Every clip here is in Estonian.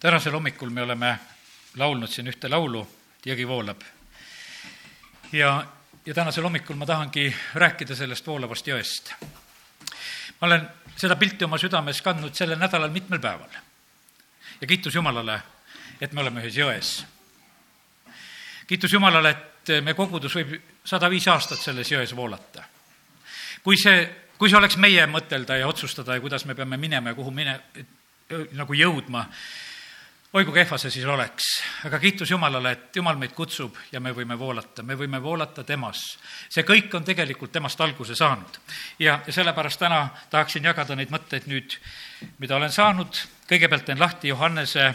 tänasel hommikul me oleme laulnud siin ühte laulu, Jõgi voolab. ja, ja tänasel hommikul ma tahangi rääkida sellest voolavast jõest. ma olen seda pilti oma südames kandnud sellel nädalal mitmel päeval. ja kiitus Jumalale, et me oleme ühes jões. kiitus Jumalale, et me kogudus võib sada viis aastat selles jões voolata. kui see, kui see oleks meie mõtelda ja otsustada ja kuidas me peame minema ja kuhu mine-, nagu jõudma, oi kui kehva see siis oleks, aga kiitus Jumalale, et Jumal meid kutsub ja me võime voolata, me võime voolata temas. see kõik on tegelikult temast alguse saanud. ja, ja sellepärast täna tahaksin jagada neid mõtteid nüüd, mida olen saanud, kõigepealt teen lahti Johannese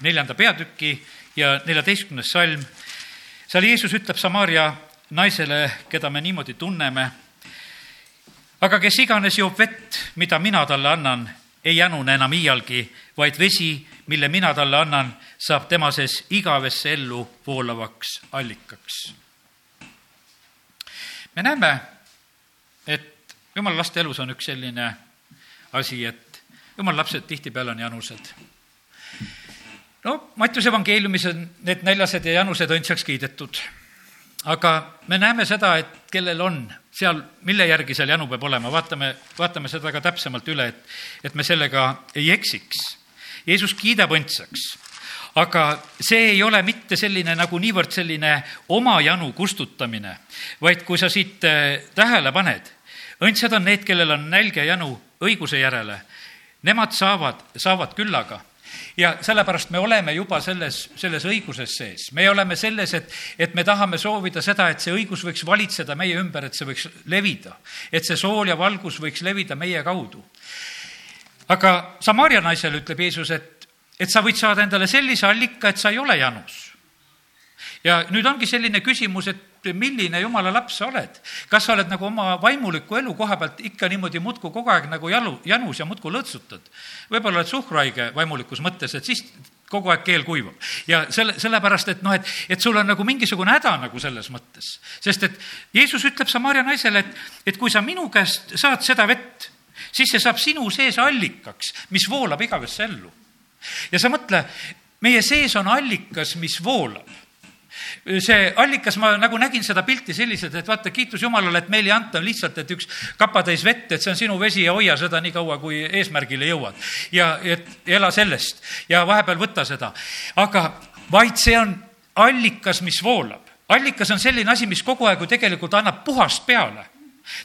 neljanda peatüki ja neljateistkümnes salm. seal Jeesus ütleb Samaria naisele, keda me niimoodi tunneme, aga kes iganes joob vett, mida mina talle annan, ei jänune enam iialgi, vaid vesi, mille mina talle annan, saab tema sees igavesse ellu voolavaks allikaks. me näeme, et jumala laste elus on üks selline asi, et jumala lapsed tihtipeale on janused. no Mattiuse evangeeliumis on need näljased ja janused õndsaks kiidetud aga me näeme seda, et kellel on seal, mille järgi seal janu peab olema, vaatame, vaatame seda ka täpsemalt üle, et, et me sellega ei eksiks. Jeesus kiidab õndsaks, aga see ei ole mitte selline nagu niivõrd selline oma janu kustutamine, vaid kui sa siit äh, tähele paned, õndsad on need, kellel on nälg ja janu õiguse järele. Nemad saavad, saavad küllaga ja sellepärast me oleme juba selles, selles õiguses sees. me oleme selles, et, et me tahame soovida seda, et see õigus võiks valitseda meie ümber, et see võiks levida. et see sool ja valgus võiks levida meie kaudu. aga Samaria naisele ütleb Jeesus, et, et sa võid saada endale sellise allika, et sa ei ole janus. ja nüüd ongi selline küsimus, et milline jumala laps sa oled. kas sa oled nagu oma vaimuliku elu koha pealt ikka niimoodi muudkui kogu aeg nagu jalu, janus ja muudkui lõõtsutad? võib-olla oled suhkruhaige vaimulikus mõttes, et siis kogu aeg keel kuivab. ja selle, sellepärast, et noh, et, et sul on nagu mingisugune häda nagu selles mõttes. sest et Jeesus ütleb Samaria naisele, et, et kui sa minu käest saad seda vett, siis see saab sinu sees allikaks, mis voolab igavesse ellu. ja sa mõtle, meie sees on allikas, mis voolab see allikas, ma nagu nägin seda pilti selliselt, et vaata, kiitus Jumalale, et meile ei anta lihtsalt, et üks kapatäis vett, et see on sinu vesi ja hoia seda nii kaua, kui eesmärgile jõuad. ja et ela sellest ja vahepeal võta seda. aga vaid see on allikas, mis voolab. allikas on selline asi, mis kogu aeg ju tegelikult annab puhast peale.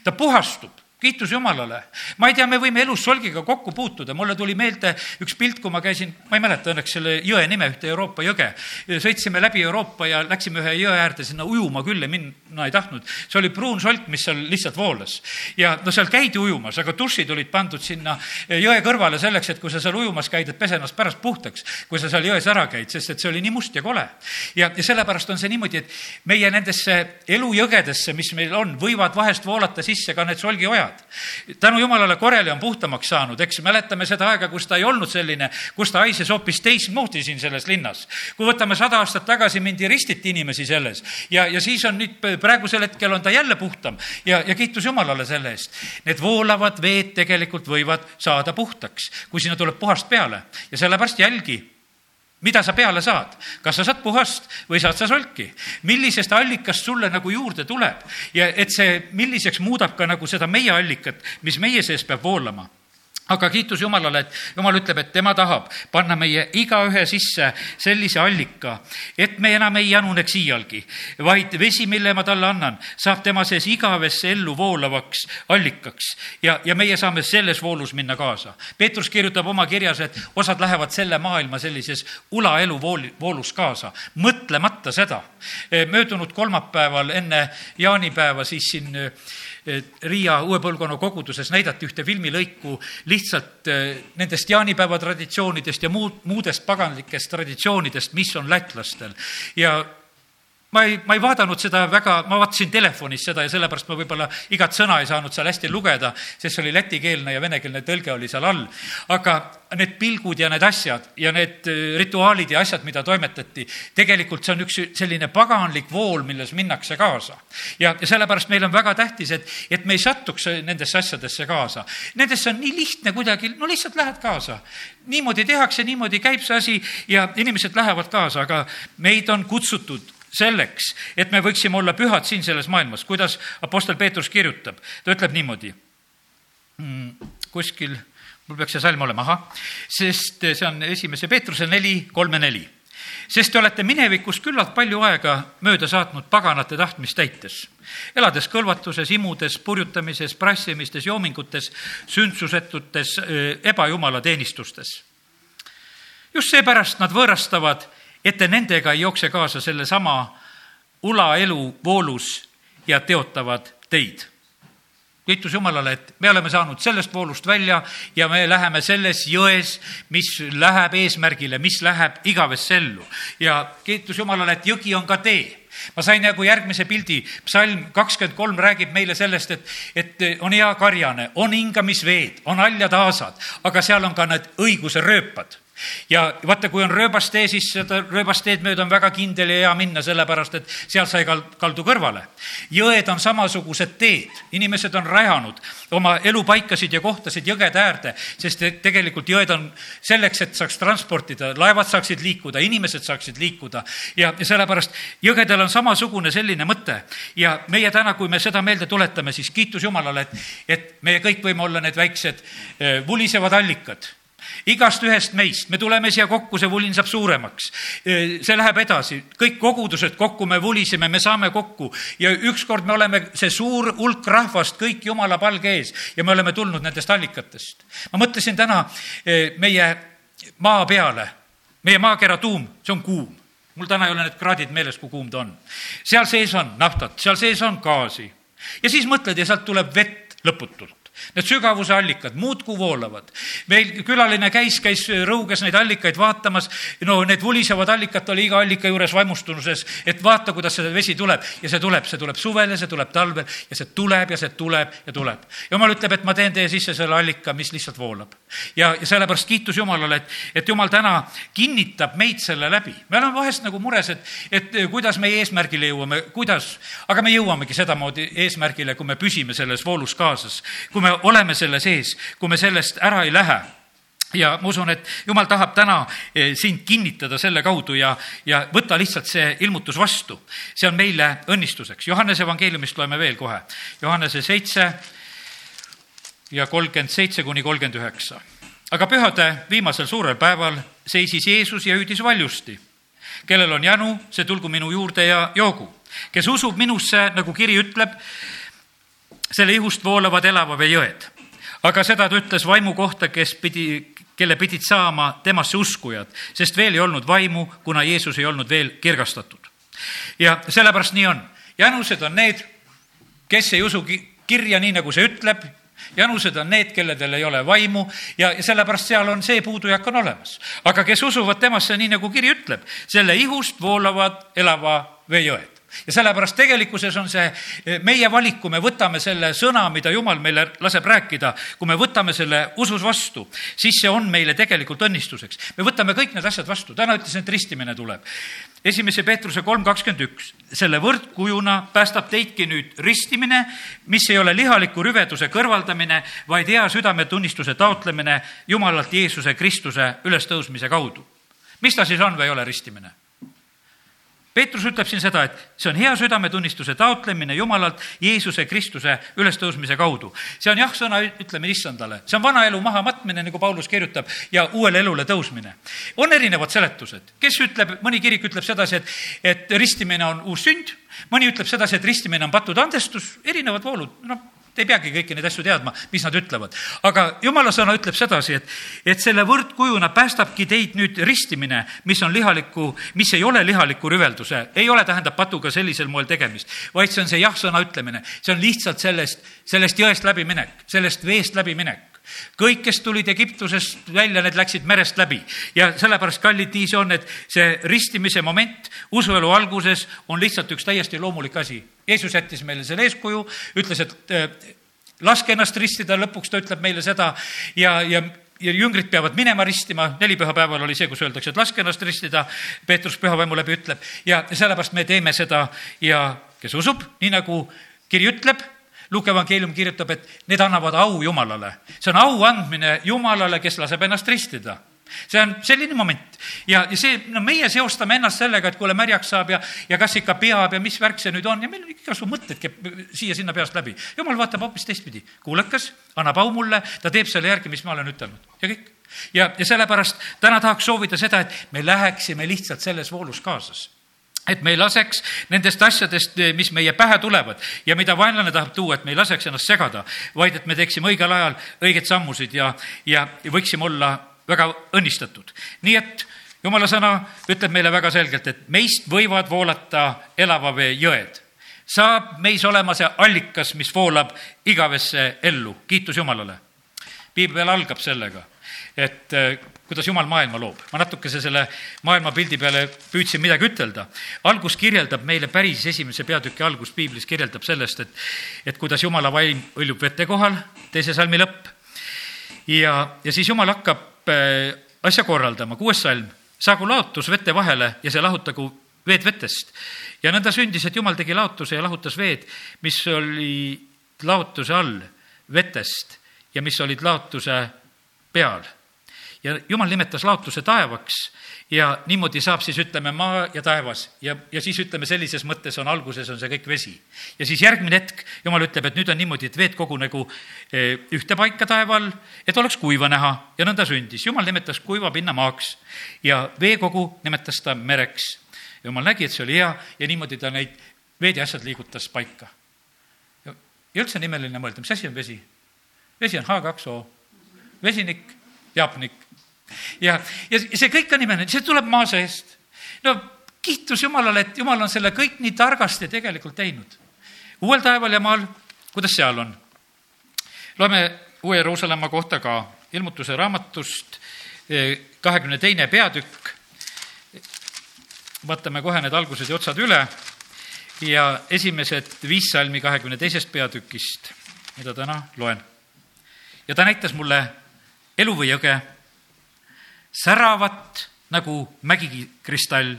ta puhastub kiitus Jumalale. ma ei tea, me võime elus solgiga kokku puutuda, mulle tuli meelde üks pilt, kui ma käisin, ma ei mäleta õnneks selle jõe nime, ühte Euroopa jõge. sõitsime läbi Euroopa ja läksime ühe jõe äärde sinna ujuma küll ja minna ei tahtnud. see oli pruun solk, mis seal lihtsalt voolas. ja no seal käidi ujumas, aga dušid olid pandud sinna jõe kõrvale selleks, et kui sa seal ujumas käid, et pese ennast pärast puhtaks, kui sa seal jões ära käid, sest et see oli nii must ja kole. ja, ja sellepärast on see niimoodi, et meie nendesse elujõgedesse, mis meil on, võivad vahest voolata sisse ka need solgiojad head. tänu jumalale, Koreli on puhtamaks saanud, eks mäletame seda aega, kus ta ei olnud selline, kus ta haises hoopis teistmoodi siin selles linnas. kui võtame sada aastat tagasi, mindi ristiti inimesi selles ja, ja siis on nüüd praegusel hetkel on ta jälle puhtam ja, ja kiitus Jumalale selle eest. Need voolavad veed tegelikult võivad saada puhtaks, kui sinna tuleb puhast peale ja sellepärast jälgi mida sa peale saad, kas sa saad puhast või saad sa solki, millisest allikast sulle nagu juurde tuleb? Ja et see, milliseks muudab ka nagu seda meie allikat, mis meie sees peab voolama aga kiitus Jumalale, et Jumal ütleb, et tema tahab panna meie igaühe sisse sellise allika, et me enam ei januneks iialgi, vaid vesi, mille ma talle annan, saab tema sees igavesse ellu voolavaks allikaks ja, ja meie saame selles voolus minna kaasa. Peetrus kirjutab oma kirjas, et osad lähevad selle maailma sellises ulaelu vool, voolus kaasa, mõtlemata seda. möödunud kolmapäeval enne jaanipäeva siis siin Riia uue põlvkonna koguduses näidati ühte filmilõiku lihtsalt eh, nendest jaanipäeva traditsioonidest ja muud, muudest paganlikest traditsioonidest, mis on lätlastel. ja ma ei, ma ei vaadanud seda väga, ma vaatasin telefonis seda ja sellepärast ma võib-olla igat sõna ei saanud seal hästi lugeda, sest see oli lätikeelne ja venekeelne tõlge oli seal all. aga need pilgud ja need asjad ja need äh, rituaalid ja asjad, mida toimetati, tegelikult see on üks selline paganlik vool, milles minnakse kaasa. ja, ja sellepärast meil on väga tähtis, et, et me ei satuks nendesse asjadesse kaasa. Nendesse on nii lihtne kuidagi, no lihtsalt lähed kaasa. niimoodi tehakse, niimoodi käib see asi ja inimesed lähevad kaasa, aga meid on kutsutud selleks, et me võiksime olla pühad siin selles maailmas, kuidas Apostel Peetrus kirjutab. ta ütleb niimoodi mm, kuskil mul peaks see salm olema, ahah, sest see on esimese Peetruse neli, kolm ja neli. sest te olete minevikus küllalt palju aega mööda saatnud paganate tahtmist täites, elades kõlvatuses, imudes, purjutamises, prassimistes, joomingutes, sündsusetutes, ebajumala teenistustes. just seepärast nad võõrastavad, et te nendega ei jookse kaasa sellesama ulaelu voolus ja teotavad teid. Kiitus Jumalale, et me oleme saanud sellest voolust välja ja me läheme selles jões, mis läheb eesmärgile, mis läheb igavesse ellu. ja kiitus Jumalale, et jõgi on ka tee. Ma sain nagu järgmise pildi, psalm kakskümmend kolm räägib meile sellest, et, et on hea karjane, on hingamisveed, on haljad aasad, aga seal on ka need õiguse rööpad ja vaata, kui on rööbastee, siis seda rööbasteed mööda on väga kindel ja hea minna, sellepärast et sealt sa ei kaldu kõrvale. jõed on samasugused teed, inimesed on rajanud oma elupaikasid ja kohtasid jõgede äärde, sest tegelikult jõed on selleks, et saaks transportida, laevad saaksid liikuda, inimesed saaksid liikuda. Ja, sellepärast jõgedel on samasugune selline mõte. Ja meie täna, kui me seda meelde tuletame, siis kiitus Jumalale, et, et meie kõik võime olla need väiksed eh, vulisevad allikad igast ühest meist, me tuleme siia kokku, see vulin saab suuremaks. see läheb edasi, kõik kogudused kokku me vuliseme, me saame kokku ja ükskord me oleme see suur hulk rahvast kõik jumala palge ees ja me oleme tulnud nendest allikatest. ma mõtlesin täna meie maa peale, meie maakera tuum, see on kuum mul täna ei ole need kraadid meeles, kui kuum ta on. seal sees on naftat, seal sees on gaasi ja siis mõtled ja sealt tuleb vett lõputult. Need sügavuse allikad muudkui voolavad. meil külaline käis, käis Rõuges neid allikaid vaatamas, no need vulisevad allikad, ta oli iga allika juures vaimustunuses, et vaata, kuidas see vesi tuleb ja see tuleb, see tuleb suvel ja see tuleb talvel ja see tuleb ja see tuleb ja tuleb. jumal ütleb, et ma teen teie sisse selle allika, mis lihtsalt voolab. ja, ja sellepärast kiitus Jumalale, et, et Jumal täna kinnitab meid selle läbi. me oleme vahest nagu mures, et, et kuidas meie eesmärgile jõuame, kuidas, aga me jõuamegi sedamoodi eesmärgile, kui me püsime selles voolus kaasas. kui me oleme selle sees, kui me sellest ära ei lähe ja ma usun, et jumal tahab täna eh, sind kinnitada selle kaudu ja, ja võta lihtsalt see ilmutus vastu. see on meile õnnistuseks. Johannese evangeeliumist loeme veel kohe. Johannese seitse ja kolmkümmend seitse kuni kolmkümmend üheksa. aga pühade viimasel suurel päeval seisis Jeesus ja hüüdis valjusti. kellel on jänu, see tulgu minu juurde ja joogu. kes usub minusse, nagu kiri ütleb, selle ihust voolavad elava vee jõed. aga seda ta ütles vaimu kohta, kes pidi, kelle pidid saama temasse uskujad, sest veel ei olnud vaimu, kuna Jeesus ei olnud veel kirgastatud. ja sellepärast nii on. janused on need, kes ei usu kirja nii, nagu see ütleb, janused on need, kelledel ei ole vaimu ja sellepärast seal on see puudujääk on olemas. aga kes usuvad temasse, nii nagu kiri ütleb, selle ihust voolavad elava vee jõed ja sellepärast tegelikkuses on see eh, meie valik, kui me võtame selle sõna, mida Jumal meile laseb rääkida, kui me võtame selle usus vastu, siis see on meile tegelikult õnnistuseks. me võtame kõik need asjad vastu, täna ütlesin, et ristimine tuleb. esimese Peetruse kolm kakskümmend üks, selle võrdkujuna päästab teidki nüüd ristimine, mis ei ole lihaliku rüveduse kõrvaldamine, vaid hea südametunnistuse taotlemine Jumalalt Jeesuse Kristuse ülestõusmise kaudu. mis ta siis on või ei ole ristimine? Peetrus ütleb siin seda, et see on hea südametunnistuse taotlemine Jumalalt Jeesuse Kristuse ülestõusmise kaudu. see on jah-sõna ütlemine issandale, see on vana elu mahamatmine, nagu Paulus kirjutab, ja uuele elule tõusmine. on erinevad seletused, kes ütleb, mõni kirik ütleb sedasi, et, et ristimine on uus sünd, mõni ütleb sedasi, et ristimine on pattude andestus, erinevad voolud, noh Te ei peagi kõiki neid asju teadma, mis nad ütlevad. aga jumala sõna ütleb sedasi, et, et selle võrdkujuna päästabki teid nüüd ristimine, mis on lihaliku, mis ei ole lihaliku rüvelduse, ei ole, tähendab patuga sellisel moel tegemist, vaid see on see jah-sõna ütlemine. see on lihtsalt sellest, sellest jõest läbiminek, sellest veest läbiminek kõik, kes tulid Egiptusest välja, need läksid merest läbi. Ja sellepärast, kallid, nii see on, et see ristimise moment usuelu alguses on lihtsalt üks täiesti loomulik asi. Jeesus jättis meile selle eeskuju, ütles, et äh, laske ennast ristida, lõpuks ta ütleb meile seda ja, ja ja jüngrid peavad minema ristima, nelipühapäeval oli see, kus öeldakse, et laske ennast ristida, Peetrus pühavaimu läbi ütleb. Ja sellepärast me teeme seda. Ja kes usub, nii nagu kiri ütleb, Luuke evangeelium kirjutab, et need annavad au Jumalale. see on au andmine Jumalale, kes laseb ennast ristida see on selline moment ja, ja see, no meie seostame ennast sellega, et kuule, märjaks saab ja, ja kas ikka peab ja mis värk see nüüd on ja meil on igasugu mõtted käib siia-sinna peast läbi. jumal vaatab hoopis teistpidi, kuulekas, annab au mulle, ta teeb selle järgi, mis ma olen ütelnud ja kõik. ja, ja sellepärast täna tahaks soovida seda, et me läheksime lihtsalt selles voolus kaasas et me ei laseks nendest asjadest, mis meie pähe tulevad ja mida vaenlane tahab tuua, et me ei laseks ennast segada, vaid et me teeksime õigel ajal õigeid sammusid ja, ja võiksime olla väga õnnistatud. nii et jumala sõna ütleb meile väga selgelt, et meist võivad voolata elava vee jõed. saab meis olema see allikas, mis voolab igavesse ellu, kiitus Jumalale. piibel algab sellega, et kuidas Jumal maailma loob. ma natukese selle maailmapildi peale püüdsin midagi ütelda. algus kirjeldab meile päris esimese peatüki algus piiblis kirjeldab sellest, et, et kuidas Jumala vaim hõljub vete kohal, teise salmi lõpp. ja, ja siis Jumal hakkab äh, asja korraldama, kuues salm, saagu laotus vete vahele ja see lahutagu veed vetest. ja nõnda sündis, et Jumal tegi laotuse ja lahutas veed, mis olid laotuse all vetest ja mis olid laotuse peal ja jumal nimetas laotuse taevaks ja niimoodi saab siis, ütleme, maa ja taevas ja, ja siis ütleme, sellises mõttes on alguses on see kõik vesi. ja siis järgmine hetk jumal ütleb, et nüüd on niimoodi, et veed kogunegu e, ühte paika taeva all, et oleks kuiva näha ja nõnda sündis. jumal nimetas kuiva pinna maaks ja veekogu nimetas ta mereks. jumal nägi, et see oli hea ja niimoodi ta neid veed ja asjad liigutas paika. ja üldse on imeline mõelda, mis asi on vesi? vesi on H2O, vesinik, jaapnik ja, ja see kõik on imeline, see tuleb maa seest. no kiitus Jumalale, et Jumal on selle kõik nii targasti tegelikult teinud. uuel taeval ja maal, kuidas seal on? loeme Uue Jeruusalemma kohta ka ilmutuse raamatust, eh, kahekümne teine peatükk. vaatame kohe need algused ja otsad üle ja esimesed viis salmi kahekümne teisest peatükist, mida täna loen. ja ta näitas mulle elu või jõge säravat nagu mägikristall.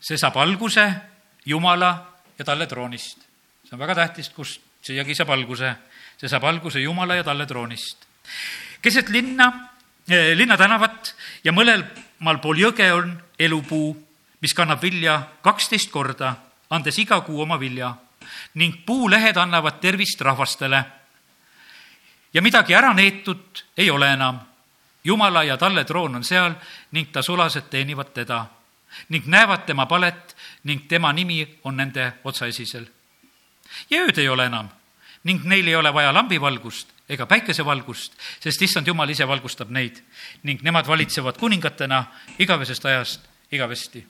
see saab alguse Jumala ja talle troonist. see on väga tähtis, kust siiagi saab alguse. see saab alguse Jumala ja talle troonist. keset linna eh,, linna tänavat ja mõlemal pool jõge on elupuu, mis kannab vilja kaksteist korda, andes iga kuu oma vilja ning puulehed annavad tervist rahvastele. ja midagi ära neetud ei ole enam Jumala ja talle troon on seal ning ta sulased teenivad teda ning näevad tema palet ning tema nimi on nende otsaesisel. ja ööd ei ole enam ning neil ei ole vaja lambivalgust ega päikesevalgust, sest issand Jumal ise valgustab neid ning nemad valitsevad kuningatena igavesest ajast igavesti.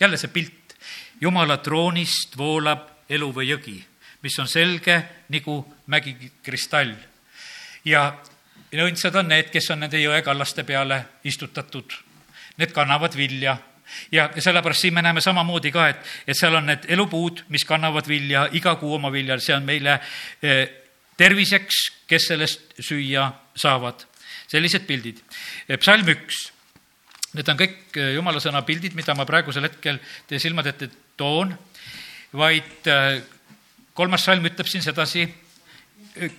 jälle see pilt, Jumala troonist voolab elu või jõgi, mis on selge nagu mägikristall. ja ja õndsad on need, kes on nende jõekallaste peale istutatud. Need kannavad vilja ja, sellepärast siin me näeme samamoodi ka, et, et seal on need elupuud, mis kannavad vilja, iga kuu oma vilja, see on meile eh, terviseks, kes sellest süüa saavad. sellised pildid. Eh, psalm üks, need on kõik eh, jumala sõna pildid, mida ma praegusel hetkel teie silmade ette toon, vaid kolmas salm ütleb siin sedasi,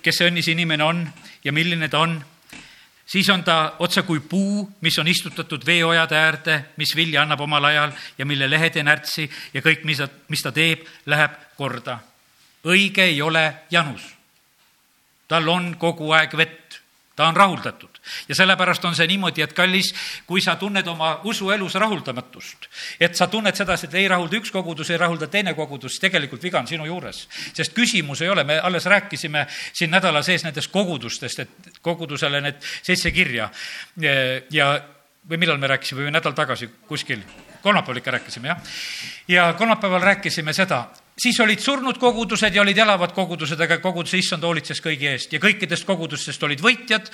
kes see õnnis inimene on ja milline ta on, siis on ta otse kui puu, mis on istutatud veeojade äärde, mis vilja annab omal ajal ja mille lehed ei närtsi ja kõik, mis ta, mis ta teeb, läheb korda. õige ei ole janus. tal on kogu aeg vett, ta on rahuldatud ja sellepärast on see niimoodi, et kallis, kui sa tunned oma usuelus rahuldamatust, et sa tunned sedasi, et ei rahulda üks kogudus, ei rahulda teine kogudus, tegelikult viga on sinu juures. sest küsimus ei ole, me alles rääkisime siin nädala sees nendest kogudustest, et kogudusele need seitse kirja. Ja või millal me rääkisime, või nädal tagasi kuskil, kolmapäeval ikka rääkisime, jah. ja kolmapäeval rääkisime seda, siis olid surnud kogudused ja olid elavad kogudused, aga koguduse issand hoolitses kõigi eest. Ja kõikidest kogudustest olid võitjad,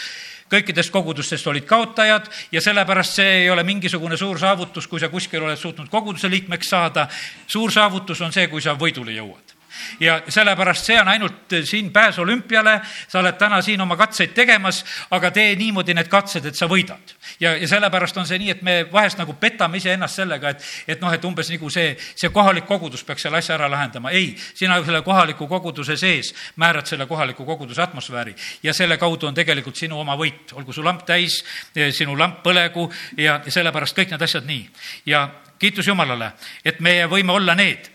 kõikidest kogudustest olid kaotajad ja sellepärast see ei ole mingisugune suur saavutus, kui sa kuskil oled suutnud koguduse liikmeks saada. suur saavutus on see, kui sa võidule jõuad ja sellepärast see on ainult siin pääs olümpiale, sa oled täna siin oma katseid tegemas, aga tee niimoodi need katsed, et sa võidad. ja, ja sellepärast on see nii, et me vahest nagu petame iseennast sellega, et, et noh, et umbes nagu see, see kohalik kogudus peaks selle asja ära lahendama. ei, sina selle kohaliku koguduse sees määrad selle kohaliku koguduse atmosfääri ja selle kaudu on tegelikult sinu oma võit, olgu su lamp täis, sinu lamp põlegu ja, ja sellepärast kõik need asjad nii. ja kiitus Jumalale, et meie võime olla need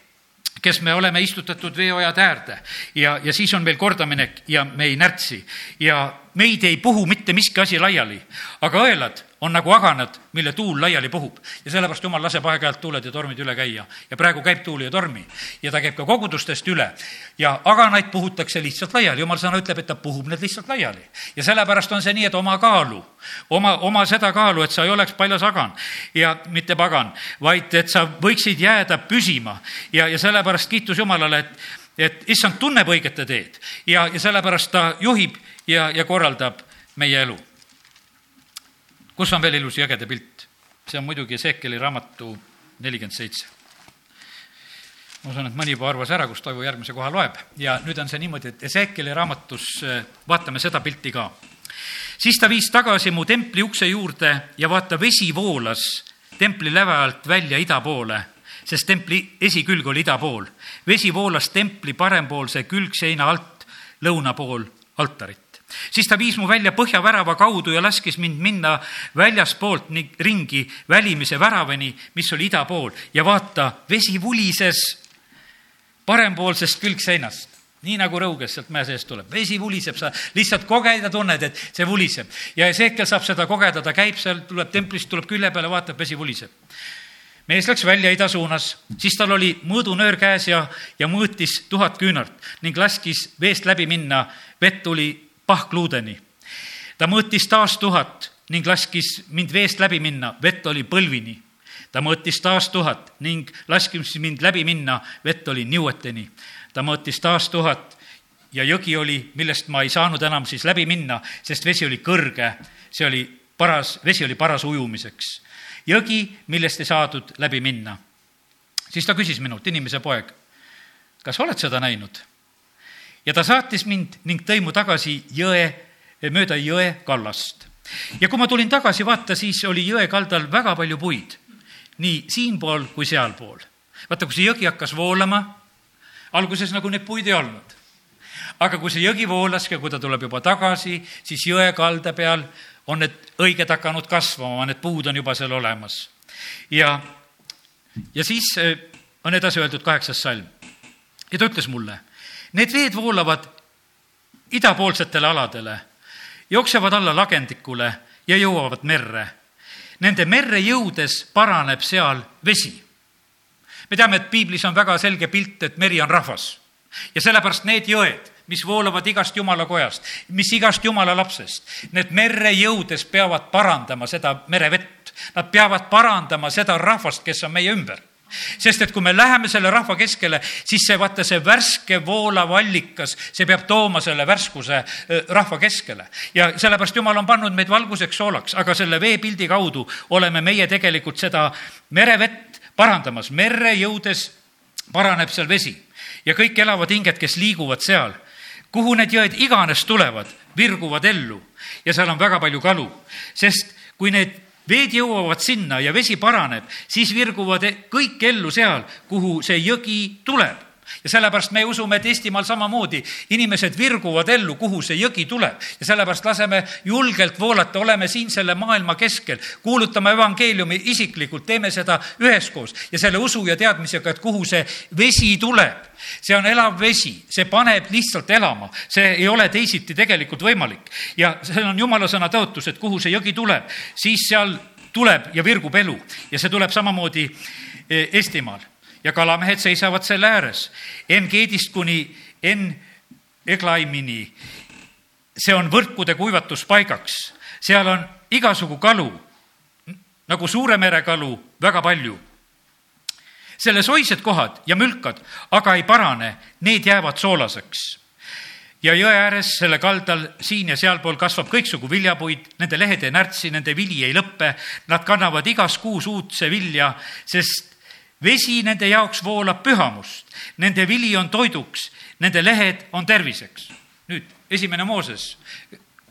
kes me oleme istutatud veeojad äärde. Ja, ja siis on meil kordaminek ja me ei närtsi. Ja meid ei puhu mitte miski asi laiali, aga õelad on nagu aganad, mille tuul laiali puhub. ja sellepärast jumal laseb aeg-ajalt tuuled ja tormid üle käia. ja praegu käib tuul ja tormi ja ta käib ka kogudustest üle. ja aganaid puhutakse lihtsalt laiali, jumal sõna ütleb, et ta puhub need lihtsalt laiali. ja sellepärast on see nii, et oma kaalu, oma, oma seda kaalu, et sa ei oleks paljas agan ja mitte pagan, vaid et sa võiksid jääda püsima ja, ja sellepärast kiitus Jumalale, et et issand tunneb õigete teed ja, ja sellepärast ta juhib ja, ja korraldab meie elu kus on veel ilus ja ägede pilt? see on muidugi Ezekieli raamatu nelikümmend seitse. ma usun, et mõni juba arvas ära, kus Toivo järgmise koha loeb ja nüüd on see niimoodi, et Ezekieli raamatus eh, vaatame seda pilti ka. siis ta viis tagasi mu templi ukse juurde ja vaata, vesi voolas templi läve alt välja ida poole, sest templi esikülg oli ida pool. vesi voolas templi parempoolse külgseina alt lõuna pool altarit siis ta viis mu välja põhjavärava kaudu ja laskis mind minna väljaspoolt ringi välimise väravani, mis oli ida pool ja vaata, vesi vulises parempoolsest külgseinast nii nagu rõuges sealt mäe seest tuleb, vesi vuliseb, sa lihtsalt koged ja tunned, et see vuliseb. ja Ezekiel saab seda kogeda, ta käib seal, tuleb templist, tuleb külje peale, vaatab, vesi vuliseb. Mees läks välja ida suunas, siis tal oli mõõdunöör käes ja, ja mõõtis tuhat küünart ning laskis veest läbi minna. vett tuli pahkluudeni. ta mõõtis taas tuhat ning laskis mind veest läbi minna, vett oli põlvini. ta mõõtis taas tuhat ning laskis mind läbi minna, vett oli niueteni. ta mõõtis taas tuhat ja jõgi oli, millest ma ei saanud enam siis läbi minna, sest vesi oli kõrge, see oli paras, vesi oli paras ujumiseks. Jõgi, millest ei saadud läbi minna. siis ta küsis minult, inimese poeg, kas oled seda näinud? ja ta saatis mind ning tõi mu tagasi jõe, mööda jõe kallast. ja kui ma tulin tagasi, vaata, siis oli jõe kaldal väga palju puid, nii siinpool kui sealpool. vaata, kui see jõgi hakkas voolama, alguses nagu neid puid ei olnud. aga kui see jõgi voolas ja kui ta tuleb juba tagasi, siis jõe kalda peal on need õiged hakanud kasvama, need puud on juba seal olemas. ja, ja siis eh, on edasi öeldud kaheksas salm. ja ta ütles mulle Need veed voolavad idapoolsetele aladele, jooksevad alla lagendikule ja jõuavad merre. Nende merre jõudes paraneb seal vesi. me teame, et piiblis on väga selge pilt, et meri on rahvas ja sellepärast need jõed, mis voolavad igast jumala kojast, mis igast jumala lapsest, need merre jõudes peavad parandama seda merevett. Nad peavad parandama seda rahvast, kes on meie ümber sest et kui me läheme selle rahva keskele, siis see, vaata, see värske voolav allikas, see peab tooma selle värskuse rahva keskele. ja sellepärast Jumal on pannud meid valguseks soolaks, aga selle veepildi kaudu oleme meie tegelikult seda merevett parandamas. merre jõudes paraneb seal vesi ja kõik elavad hinged, kes liiguvad seal. Kuhu need jõed iganes tulevad, virguvad ellu. Ja seal on väga palju kalu, sest kui need veed jõuavad sinna ja vesi paraneb, siis virguvad kõik ellu seal, kuhu see jõgi tuleb ja sellepärast me usume, et Eestimaal samamoodi. Inimesed virguvad ellu, kuhu see jõgi tuleb. Ja sellepärast laseme julgelt voolata, oleme siin selle maailma keskel, kuulutame evangeeliumi isiklikult, teeme seda üheskoos. Ja selle usu ja teadmisega, et kuhu see vesi tuleb. See on elav vesi, see paneb lihtsalt elama, see ei ole teisiti tegelikult võimalik. ja see on jumala sõna tõotus, et kuhu see jõgi tuleb, siis seal tuleb ja virgub elu. Ja see tuleb samamoodi e, Eestimaal ja kalamehed seisavad selle ääres. En-Geedist kuni En-Eglaimini. see on võrkude kuivatuspaigaks, seal on igasugu kalu, nagu Suure mere kalu, väga palju selle soised kohad ja mülkad aga ei parane, need jäävad soolaseks ja jõe ääres selle kaldal siin ja sealpool kasvab kõiksugu viljapuid, nende lehed ei närtsi, nende vili ei lõppe, nad kannavad igas kuus uudse vilja, sest vesi nende jaoks voolab pühamust, nende vili on toiduks, nende lehed on terviseks. nüüd esimene Mooses,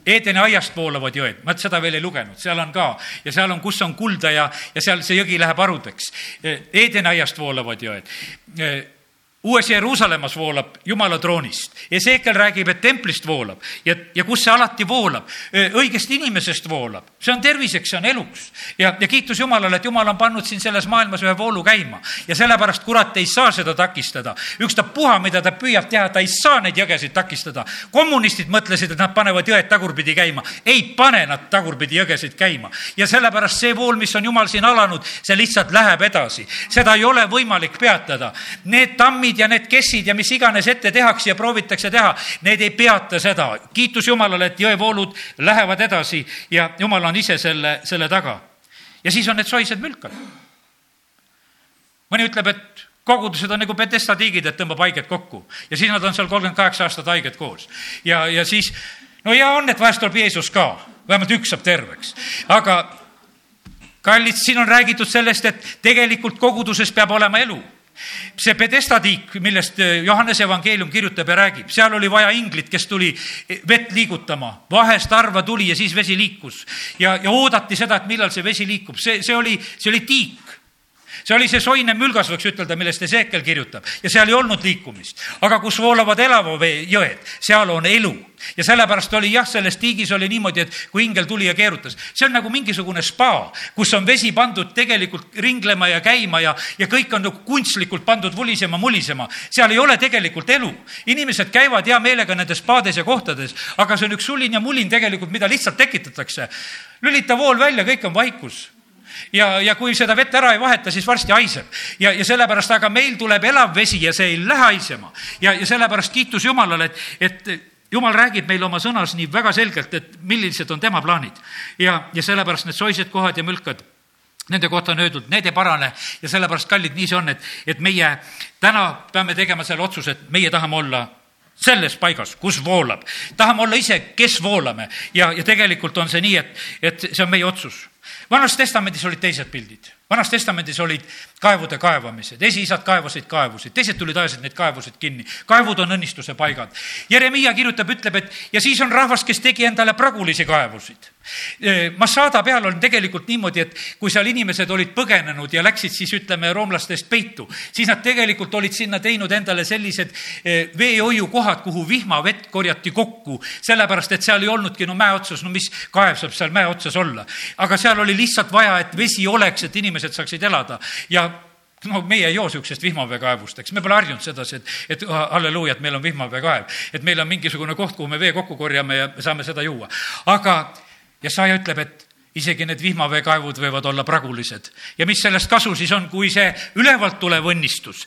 Eedeni aiast voolavad jõed, ma seda veel ei lugenud, seal on ka. Ja seal on, kus on kulda ja, ja seal see jõgi läheb harudeks. Eedeni aiast voolavad jõed uues Jeruusalemmas voolab Jumala troonist. Ezekiel räägib, et templist voolab ja, ja kus see alati voolab? õigest inimesest voolab. see on terviseks, see on eluks. ja, ja kiitus Jumalale, et Jumal on pannud siin selles maailmas ühe voolu käima. ja sellepärast kurat ei saa seda takistada. ükstapuha, mida ta püüab teha, ta ei saa neid jõgesid takistada. kommunistid mõtlesid, et nad panevad jõed tagurpidi käima. ei pane nad tagurpidi jõgesid käima. ja sellepärast see vool, mis on Jumal siin alanud, see lihtsalt läheb edasi. seda ei ole võimalik peatada. Need tammid, rammid ja need kessid ja mis iganes ette tehakse ja proovitakse teha, need ei peata seda. kiitus Jumalale, et jõevoolud lähevad edasi ja Jumal on ise selle, selle taga. ja siis on need soised mülkad. mõni ütleb, et kogudused on nagu Betesta tiigid, et tõmbab haiged kokku ja siis nad on seal kolmkümmend kaheksa aastat haiged koos. ja, ja siis, no hea on, et vahest tuleb Jeesus ka, vähemalt üks saab terveks, aga kallid, siin on räägitud sellest, et tegelikult koguduses peab olema elu see Pedesta tiik, millest eh, Johannese evangeelium kirjutab ja räägib, seal oli vaja inglit, kes tuli eh, vett liigutama, vahest harva tuli ja siis vesi liikus. ja, ja oodati seda, et millal see vesi liikub, see, see oli, see oli tiik see oli see soine mülgas, võiks ütelda, millest Ezekiel kirjutab ja seal ei olnud liikumist. aga kus voolavad elava vee jõed, seal on elu ja sellepärast oli jah, selles tiigis oli niimoodi, et kui ingel tuli ja keerutas, see on nagu mingisugune spa, kus on vesi pandud tegelikult ringlema ja käima ja, ja kõik on nagu kunstlikult pandud vulisema, mulisema. seal ei ole tegelikult elu. inimesed käivad hea meelega nendes spaades ja kohtades, aga see on üks sulin ja mulin tegelikult, mida lihtsalt tekitatakse. lülita vool välja, kõik on vaikus ja, ja kui seda vett ära ei vaheta, siis varsti haiseb. ja, ja sellepärast, aga meil tuleb elav vesi ja see ei lähe haisema. ja, ja sellepärast kiitus Jumalale, et, et jumal räägib meile oma sõnas nii väga selgelt, et millised on tema plaanid. ja, ja sellepärast need soised kohad ja mülkad nende kohta on öeldud, need ei parane ja sellepärast, kallid, nii see on, et, et meie täna peame tegema selle otsuse, et meie tahame olla selles paigas, kus voolab. tahame olla ise, kes voolame ja, ja tegelikult on see nii, et, et see on meie otsus vanas testamendis olid teised pildid, vanas testamendis olid kaevude kaevamised, esiisad kaevasid kaevusid, teised tulid, ajasid neid kaevusid kinni. kaevud on õnnistuse paigad. Jeremiah kirjutab, ütleb, et ja siis on rahvas, kes tegi endale pragulisi kaevusid. Massada peal on tegelikult niimoodi, et kui seal inimesed olid põgenenud ja läksid siis ütleme roomlastest peitu, siis nad tegelikult olid sinna teinud endale sellised veehoiukohad, kuhu vihmavett korjati kokku, sellepärast et seal ei olnudki no mäe otsas, no mis kaev saab seal mäe otsas olla. aga seal oli lihtsalt vaja, et vesi oleks, et inimesed saaksid elada ja no meie ei joo niisugusest vihmaveekaevust, eks me pole harjunud sedasi, et, et halleluuja, et meil on vihmaveekaev. et meil on mingisugune koht, kuhu me vee kokku korjame ja me saame seda juua. aga, ja Saja ütleb, et isegi need vihmaveekaevud võivad olla pragulised. ja mis sellest kasu siis on, kui see ülevalt tulev õnnistus,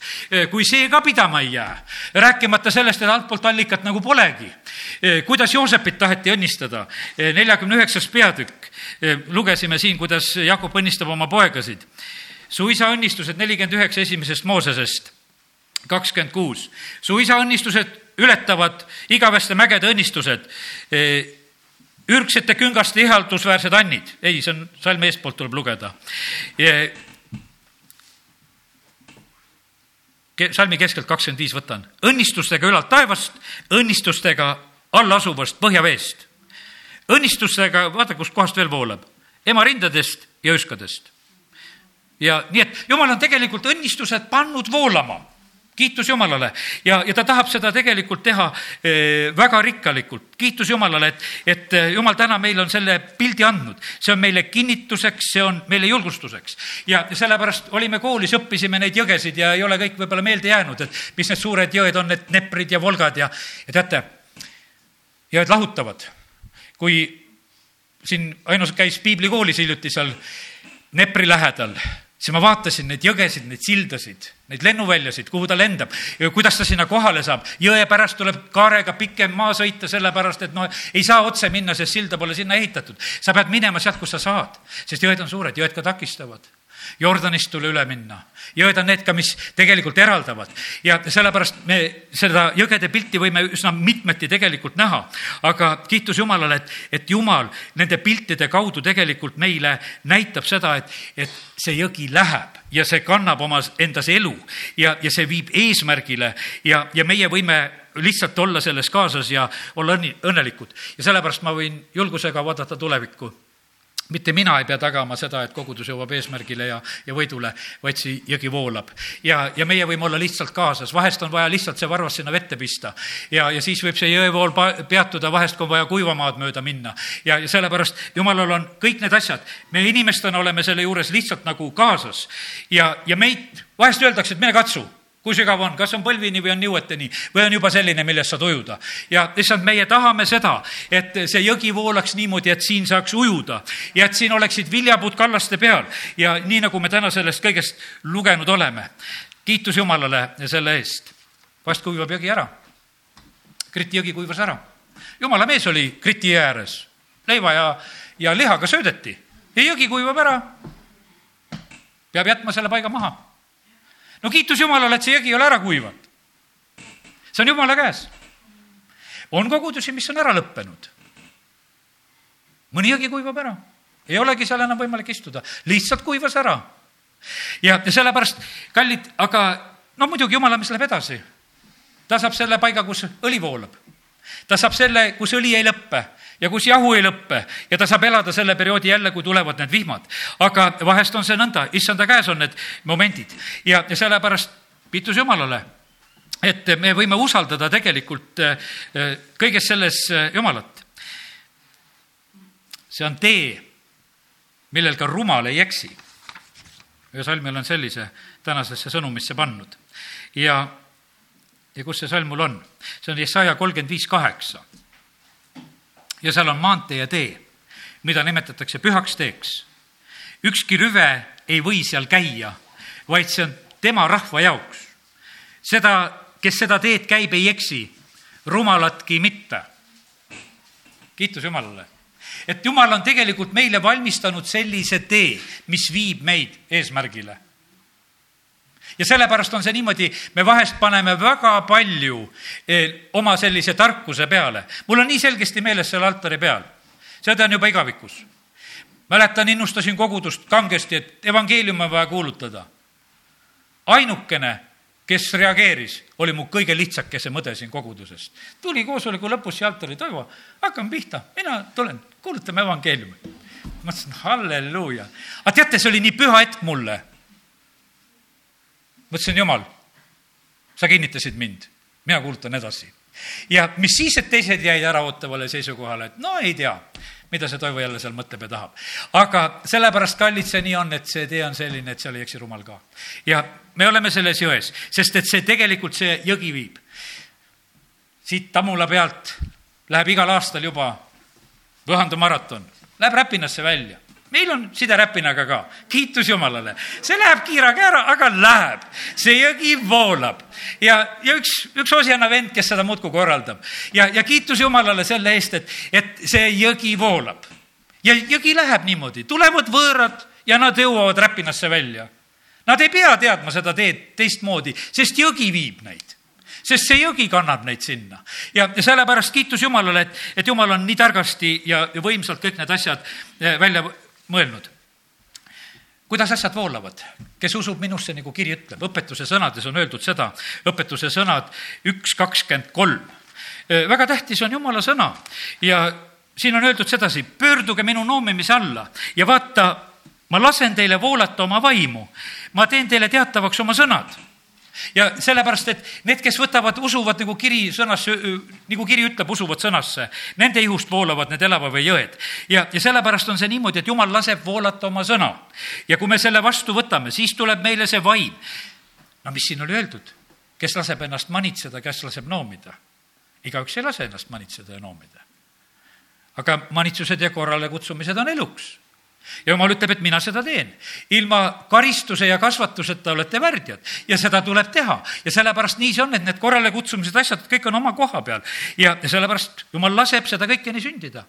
kui see ka pidama ei jää, rääkimata sellest, et altpoolt allikat nagu polegi. kuidas Joosepit taheti õnnistada, neljakümne üheksas peatükk, lugesime siin, kuidas Jakob õnnistab oma poegasid su isa õnnistused nelikümmend üheksa esimesest Moosesest, kakskümmend kuus. su isa õnnistused ületavad igaveste mägede õnnistused, ürgsete küngaste ihaldusväärsed annid. ei, see on salmi eestpoolt tuleb lugeda salmi keskelt kakskümmend viis võtan. õnnistustega ülalt taevast, õnnistustega all asuvast põhjaveest. õnnistustega, vaata, kustkohast veel voolab, ema rindadest ja õskadest ja nii, et jumal on tegelikult õnnistused pannud voolama kiitus Jumalale ja, ja ta tahab seda tegelikult teha eh, väga rikkalikult. kiitus Jumalale, et, et eh, Jumal täna meile on selle pildi andnud. see on meile kinnituseks, see on meile julgustuseks. ja sellepärast olime koolis, õppisime neid jõgesid ja ei ole kõik võib-olla meelde jäänud, et mis need suured jõed on, need Neprid ja Volgad ja, ja teate, jõed lahutavad. kui siin ainus käis piiblikoolis hiljuti seal Nepri lähedal siis ma vaatasin neid jõgesid, neid sildasid, neid lennuväljasid, kuhu ta lendab, kuidas ta sinna kohale saab. jõe pärast tuleb kaarega pikem maa sõita, sellepärast et noh, ei saa otse minna, sest silda pole sinna ehitatud. sa pead minema sealt, kus sa saad, sest jõed on suured, jõed ka takistavad Jordanist tule üle minna. jõed on need ka, mis tegelikult eraldavad ja sellepärast me seda jõgede pilti võime üsna mitmeti tegelikult näha. aga kiitus Jumalale, et, et Jumal nende piltide kaudu tegelikult meile näitab seda, et, et see jõgi läheb ja see kannab omas endas elu ja, ja see viib eesmärgile ja, ja meie võime lihtsalt olla selles kaasas ja olla õnni, õnnelikud. ja sellepärast ma võin julgusega vaadata tulevikku mitte mina ei pea tagama seda, et kogudus jõuab eesmärgile ja, ja võidule, vaid see jõgi voolab. ja, ja meie võime olla lihtsalt kaasas, vahest on vaja lihtsalt see varvas sinna vette pista. ja, ja siis võib see jõevool peatuda, vahest kui on vaja kuivamaad mööda minna. ja, ja sellepärast jumalal on kõik need asjad, me inimestena oleme selle juures lihtsalt nagu kaasas. ja, ja meid, vahest öeldakse, et mine katsu kui sügav on, kas on põlvini või on niueteni või on juba selline, millest saad ujuda. ja lihtsalt meie tahame seda, et see jõgi voolaks niimoodi, et siin saaks ujuda ja et siin oleksid viljapuud kallaste peal ja nii, nagu me täna sellest kõigest lugenud oleme. kiitus Jumalale selle eest. vast kuivab jõgi ära. Kriti jõgi kuivas ära. jumala mees oli Kriti jõe ääres, leiva ja, ja lihaga söödeti ja jõgi kuivab ära. peab jätma selle paiga maha no kiitus Jumalale, et see jõgi ei ole ära kuivanud. see on Jumala käes. on kogudusi, mis on ära lõppenud. mõni jõgi kuivab ära, ei olegi seal enam võimalik istuda, lihtsalt kuivas ära. ja, ja sellepärast, kallid, aga no muidugi Jumala, mis läheb edasi. ta saab selle paiga, kus õli voolab. Ta saab selle, kus õli ei lõppe ja kus jahu ei lõppe ja ta saab elada selle perioodi jälle, kui tulevad need vihmad. aga vahest on see nõnda, issanda käes on need momendid ja, ja sellepärast kiitus Jumalale, et me võime usaldada tegelikult äh, äh, kõiges selles äh, Jumalat. see on tee, millel ka rumal ei eksi. ühe salmi olen sellise tänasesse sõnumisse pannud ja, ja kus see salm mul on? see on Jesaja kolmkümmend viis kaheksa ja seal on maantee ja tee, mida nimetatakse pühaks teeks. ükski rüve ei või seal käia, vaid see on tema rahva jaoks. seda, kes seda teed käib, ei eksi, rumalatki mitte. kiitus Jumalale et Jumal on tegelikult meile valmistanud sellise tee, mis viib meid eesmärgile ja sellepärast on see niimoodi, me vahest paneme väga palju eh, oma sellise tarkuse peale. mul on nii selgesti meeles selle altari peal, seda on juba igavikus. mäletan, innustasin kogudust kangesti, et evangeeliumi on vaja kuulutada. ainukene, kes reageeris, oli mu kõige lihtsakese mõde siin kogudusest. tuli koosoleku lõpus siia altari, Toivo, hakkame pihta, mina tulen, kuulutame evangeeliumi. mõtlesin, halleluuja. aga teate, see oli nii püha hetk mulle mõtlesin, jumal, sa kinnitasid mind, mina kuulutan edasi. ja mis siis, et teised jäid äraootavale seisukohale, et no ei tea, mida see Toivo jälle seal mõtleb ja tahab. aga sellepärast, kallid, see nii on, et see tee on selline, et seal ei eksi rumal ka. ja me oleme selles jões, sest et see tegelikult, see jõgi viib. siit Tammula pealt läheb igal aastal juba Võhandu maraton, läheb Räpinasse välja meil on sideräpinaga ka, kiitus Jumalale. see läheb kiiraga ära, aga läheb, see jõgi voolab ja, ja üks, üks Osjana vend, kes seda muudkui korraldab ja, ja kiitus Jumalale selle eest, et, et see jõgi voolab. ja jõgi läheb niimoodi, tulevad võõrad ja nad jõuavad Räpinasse välja. Nad ei pea teadma seda teed teistmoodi, sest jõgi viib neid sest see jõgi kannab neid sinna. ja, ja sellepärast kiitus Jumalale, et, et Jumal on nii targasti ja, ja võimsalt kõik need asjad eh, välja mõelnud. kuidas asjad voolavad? kes usub minusse, nagu kiri ütleb, õpetuse sõnades on öeldud seda, õpetuse sõnad üks kakskümmend kolm. väga tähtis on jumala sõna ja siin on öeldud sedasi, pöörduge minu noomimise alla ja vaata, ma lasen teile voolata oma vaimu, ma teen teile teatavaks oma sõnad ja sellepärast, et need, kes võtavad, usuvad nagu kiri sõnasse, nagu kiri ütleb, usuvad sõnasse, nende ihust voolavad need elavavee jõed. ja, ja sellepärast on see niimoodi, et jumal laseb voolata oma sõna. ja kui me selle vastu võtame, siis tuleb meile see vaim. no mis siin oli öeldud? kes laseb ennast manitseda, kes laseb noomida? igaüks ei lase ennast manitseda ja noomida. aga manitsused ja korralekutsumised on eluks ja jumal ütleb, et mina seda teen. ilma karistuse ja kasvatuseta olete värdjad ja seda tuleb teha ja sellepärast nii see on, et need korralekutsumised, asjad, kõik on oma koha peal ja, sellepärast jumal laseb seda kõike nii sündida.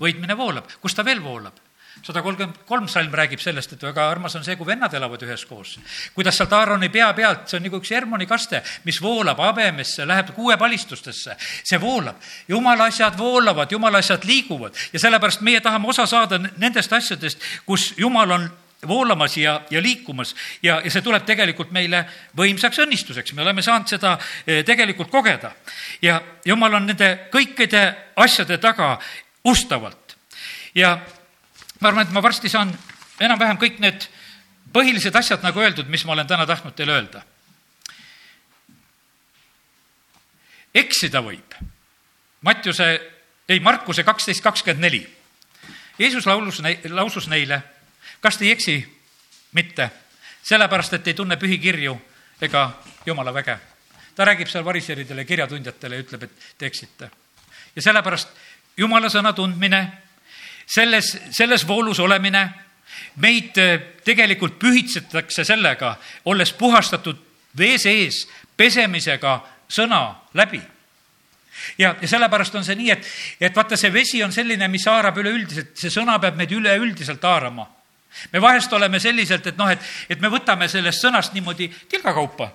võitmine voolab, kus ta veel voolab? Sada kolmkümmend kolm salm räägib sellest, et väga armas on see, kui vennad elavad üheskoos. kuidas sealt Aaroni pea pealt, see on nagu üks Hermoni kaste, mis voolab habemesse, läheb kuuepalistustesse. see voolab. jumala asjad voolavad, jumala asjad liiguvad ja sellepärast meie tahame osa saada nendest asjadest, kus jumal on voolamas ja, ja liikumas ja, ja see tuleb tegelikult meile võimsaks õnnistuseks, me oleme saanud seda eh, tegelikult kogeda. ja jumal on nende kõikide asjade taga ustavalt. ja ma arvan, et ma varsti saan enam-vähem kõik need põhilised asjad nagu öeldud, mis ma olen täna tahtnud teile öelda. eksida võib. Mattiuse, ei, Markuse kaksteist kakskümmend neli. Jeesus laulus, lausus neile kas te ei eksi? mitte, sellepärast et ei tunne pühikirju ega jumala väge. ta räägib seal variseridele, kirjatundjatele ja ütleb, et te eksite. ja sellepärast jumala sõna tundmine, selles, selles voolus olemine, meid äh, tegelikult pühitsetakse sellega, olles puhastatud vee sees pesemisega sõna läbi. Ja, ja sellepärast on see nii, et, et vaata, see vesi on selline, mis haarab üleüldiselt, see sõna peab meid üleüldiselt haarama. Me vahest oleme selliselt, et noh, et, et me võtame sellest sõnast niimoodi tilgakaupa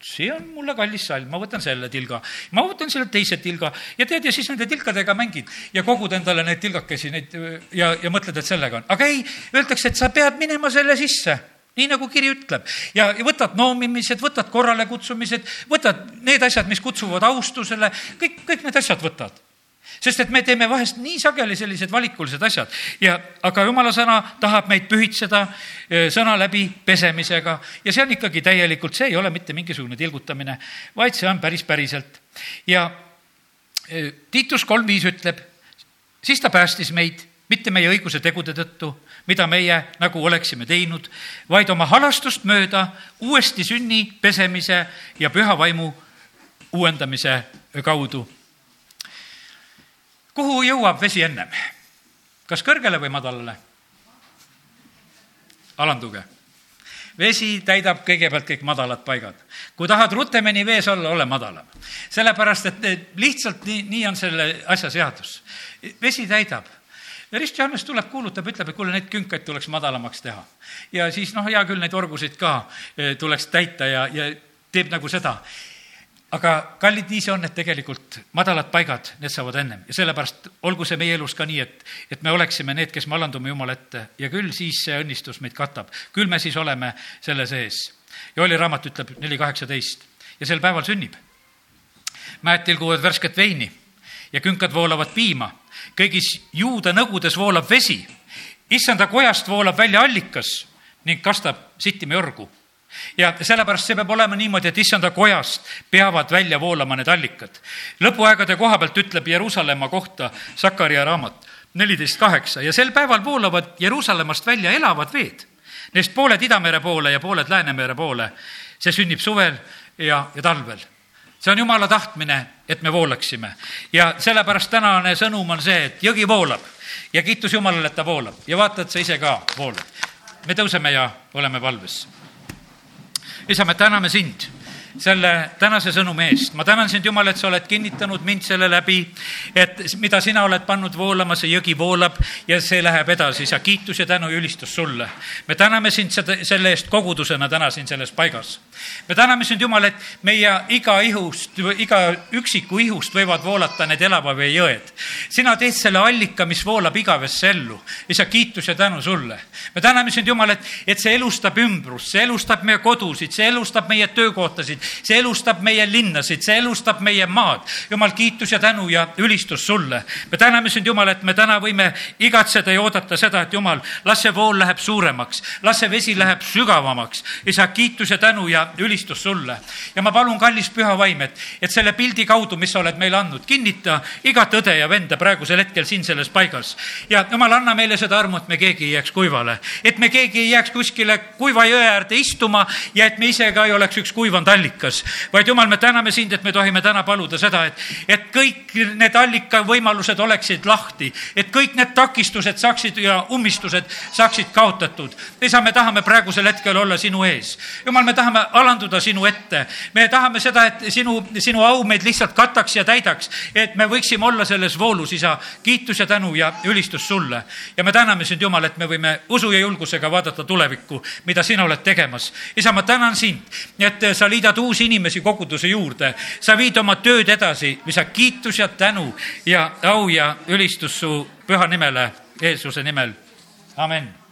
see on mulle kallis salm, ma võtan selle tilga, ma võtan selle teise tilga. Ja tead, ja siis nende tilkadega mängid. Ja kogud endale neid tilgakesi, neid ja, ja mõtled, et sellega on. aga ei, öeldakse, et sa pead minema selle sisse, nii nagu kiri ütleb. ja, ja võtad noomimised, võtad korralekutsumised, võtad need asjad, mis kutsuvad austusele, kõik, kõik need asjad võtad sest et me teeme vahest nii sageli sellised valikulised asjad. Ja, aga jumala sõna tahab meid pühitseda eh, sõna läbi pesemisega. Ja see on ikkagi täielikult, see ei ole mitte mingisugune tilgutamine, vaid see on päris päriselt. ja eh, Tiitus kolm viis ütleb, siis ta päästis meid mitte meie õiguse tegude tõttu, mida meie nagu oleksime teinud, vaid oma halastust mööda uuesti sünni, pesemise ja püha vaimu uuendamise kaudu kuhu jõuab vesi ennem? kas kõrgele või madalale? alanduge. vesi täidab kõigepealt kõik madalad paigad. kui tahad rutemini vees olla, ole madalam. sellepärast, et lihtsalt nii, nii on selle asja seadus. vesi täidab ja Rist Johannes tuleb, kuulutab, ütleb, et kuule, neid künkaid tuleks madalamaks teha. ja siis noh, hea küll, neid orgusid ka eh, tuleks täita ja, ja teeb nagu seda aga kallid, nii see on, et tegelikult madalad paigad, need saavad ennem ja sellepärast olgu see meie elus ka nii, et, et me oleksime need, kes me alandume Jumala ette ja küll siis see õnnistus meid katab. küll me siis oleme selle sees. ja oli raamat ütleb neli kaheksateist ja sel päeval sünnib. mäed tilguvad värsket veini ja künkad voolavad piima. kõigis juuda nõgudes voolab vesi. issanda kojast voolab välja allikas ning kastab sittima jorgu ja sellepärast see peab olema niimoodi, et issanda kojast peavad välja voolama need allikad. lõpuaegade koha pealt ütleb Jeruusalemma kohta Sakaria raamat neliteist kaheksa ja sel päeval voolavad Jeruusalemmast välja elavad veed. Neist pooled Idamere poole ja pooled Läänemere poole. see sünnib suvel ja, ja talvel. see on jumala tahtmine, et me voolaksime ja sellepärast tänane sõnum on see, et jõgi voolab ja kiitus Jumalale, et ta voolab ja vaata, et sa ise ka voolad. me tõuseme ja oleme valves isa, me täname sind selle tänase sõnumi eest. ma tänan sind, Jumal, et sa oled kinnitanud mind selle läbi, et mida sina oled pannud voolama, see jõgi voolab ja see läheb edasi. isa, kiitus ja tänu ja ülistus sulle. me täname sind seda, selle eest kogudusena täna siin selles paigas. me täname sind, Jumal, et meie iga ihust, iga üksiku ihust võivad voolata need elava vee jõed. sina teed selle allika, mis voolab igavesse ellu. isa, kiitus ja tänu sulle. me täname sind, Jumal, et, et see elustab ümbrust, see elustab meie kodusid, see elustab meie töökohtasid, see elustab meie linnasid, see elustab meie maad. jumal, kiitus ja tänu ja ülistus sulle. me täname sind, Jumal, et me täna võime igatseda ja oodata seda, et Jumal, las see vool läheb suuremaks, las see vesi läheb sügavamaks. isa, kiitus ja tänu ja ülistus sulle. ja ma palun, kallis püha vaim, et, et selle pildi kaudu, mis sa oled meile andnud, kinnita igat õde ja venda praegusel hetkel siin selles paigas. ja Jumal, anna meile seda armu, et me keegi ei jääks kuivale, et me keegi ei jääks kuskile kuiva jõe äärde istuma ja et me ise ka ei oleks üks kuivanud allikas allikas, vaid jumal, me täname sind, et me tohime täna paluda seda, et, et kõik need allikavõimalused oleksid lahti, et kõik need takistused saaksid ja ummistused saaksid kaotatud. isa, me tahame praegusel hetkel olla sinu ees. jumal, me tahame alanduda sinu ette. me tahame seda, et sinu, sinu au meid lihtsalt kataks ja täidaks, et me võiksime olla selles voolus, isa. kiitus ja tänu ja ülistus sulle. ja me täname sind, Jumal, et me võime usu ja julgusega vaadata tulevikku, mida sina oled tegemas. isa, ma tänan sind, et sa liidad uusi inimesi koguduse juurde. sa viid oma tööd edasi, isa, kiitus ja tänu ja au ja ülistus su püha nimele, Jeesuse nimel. amin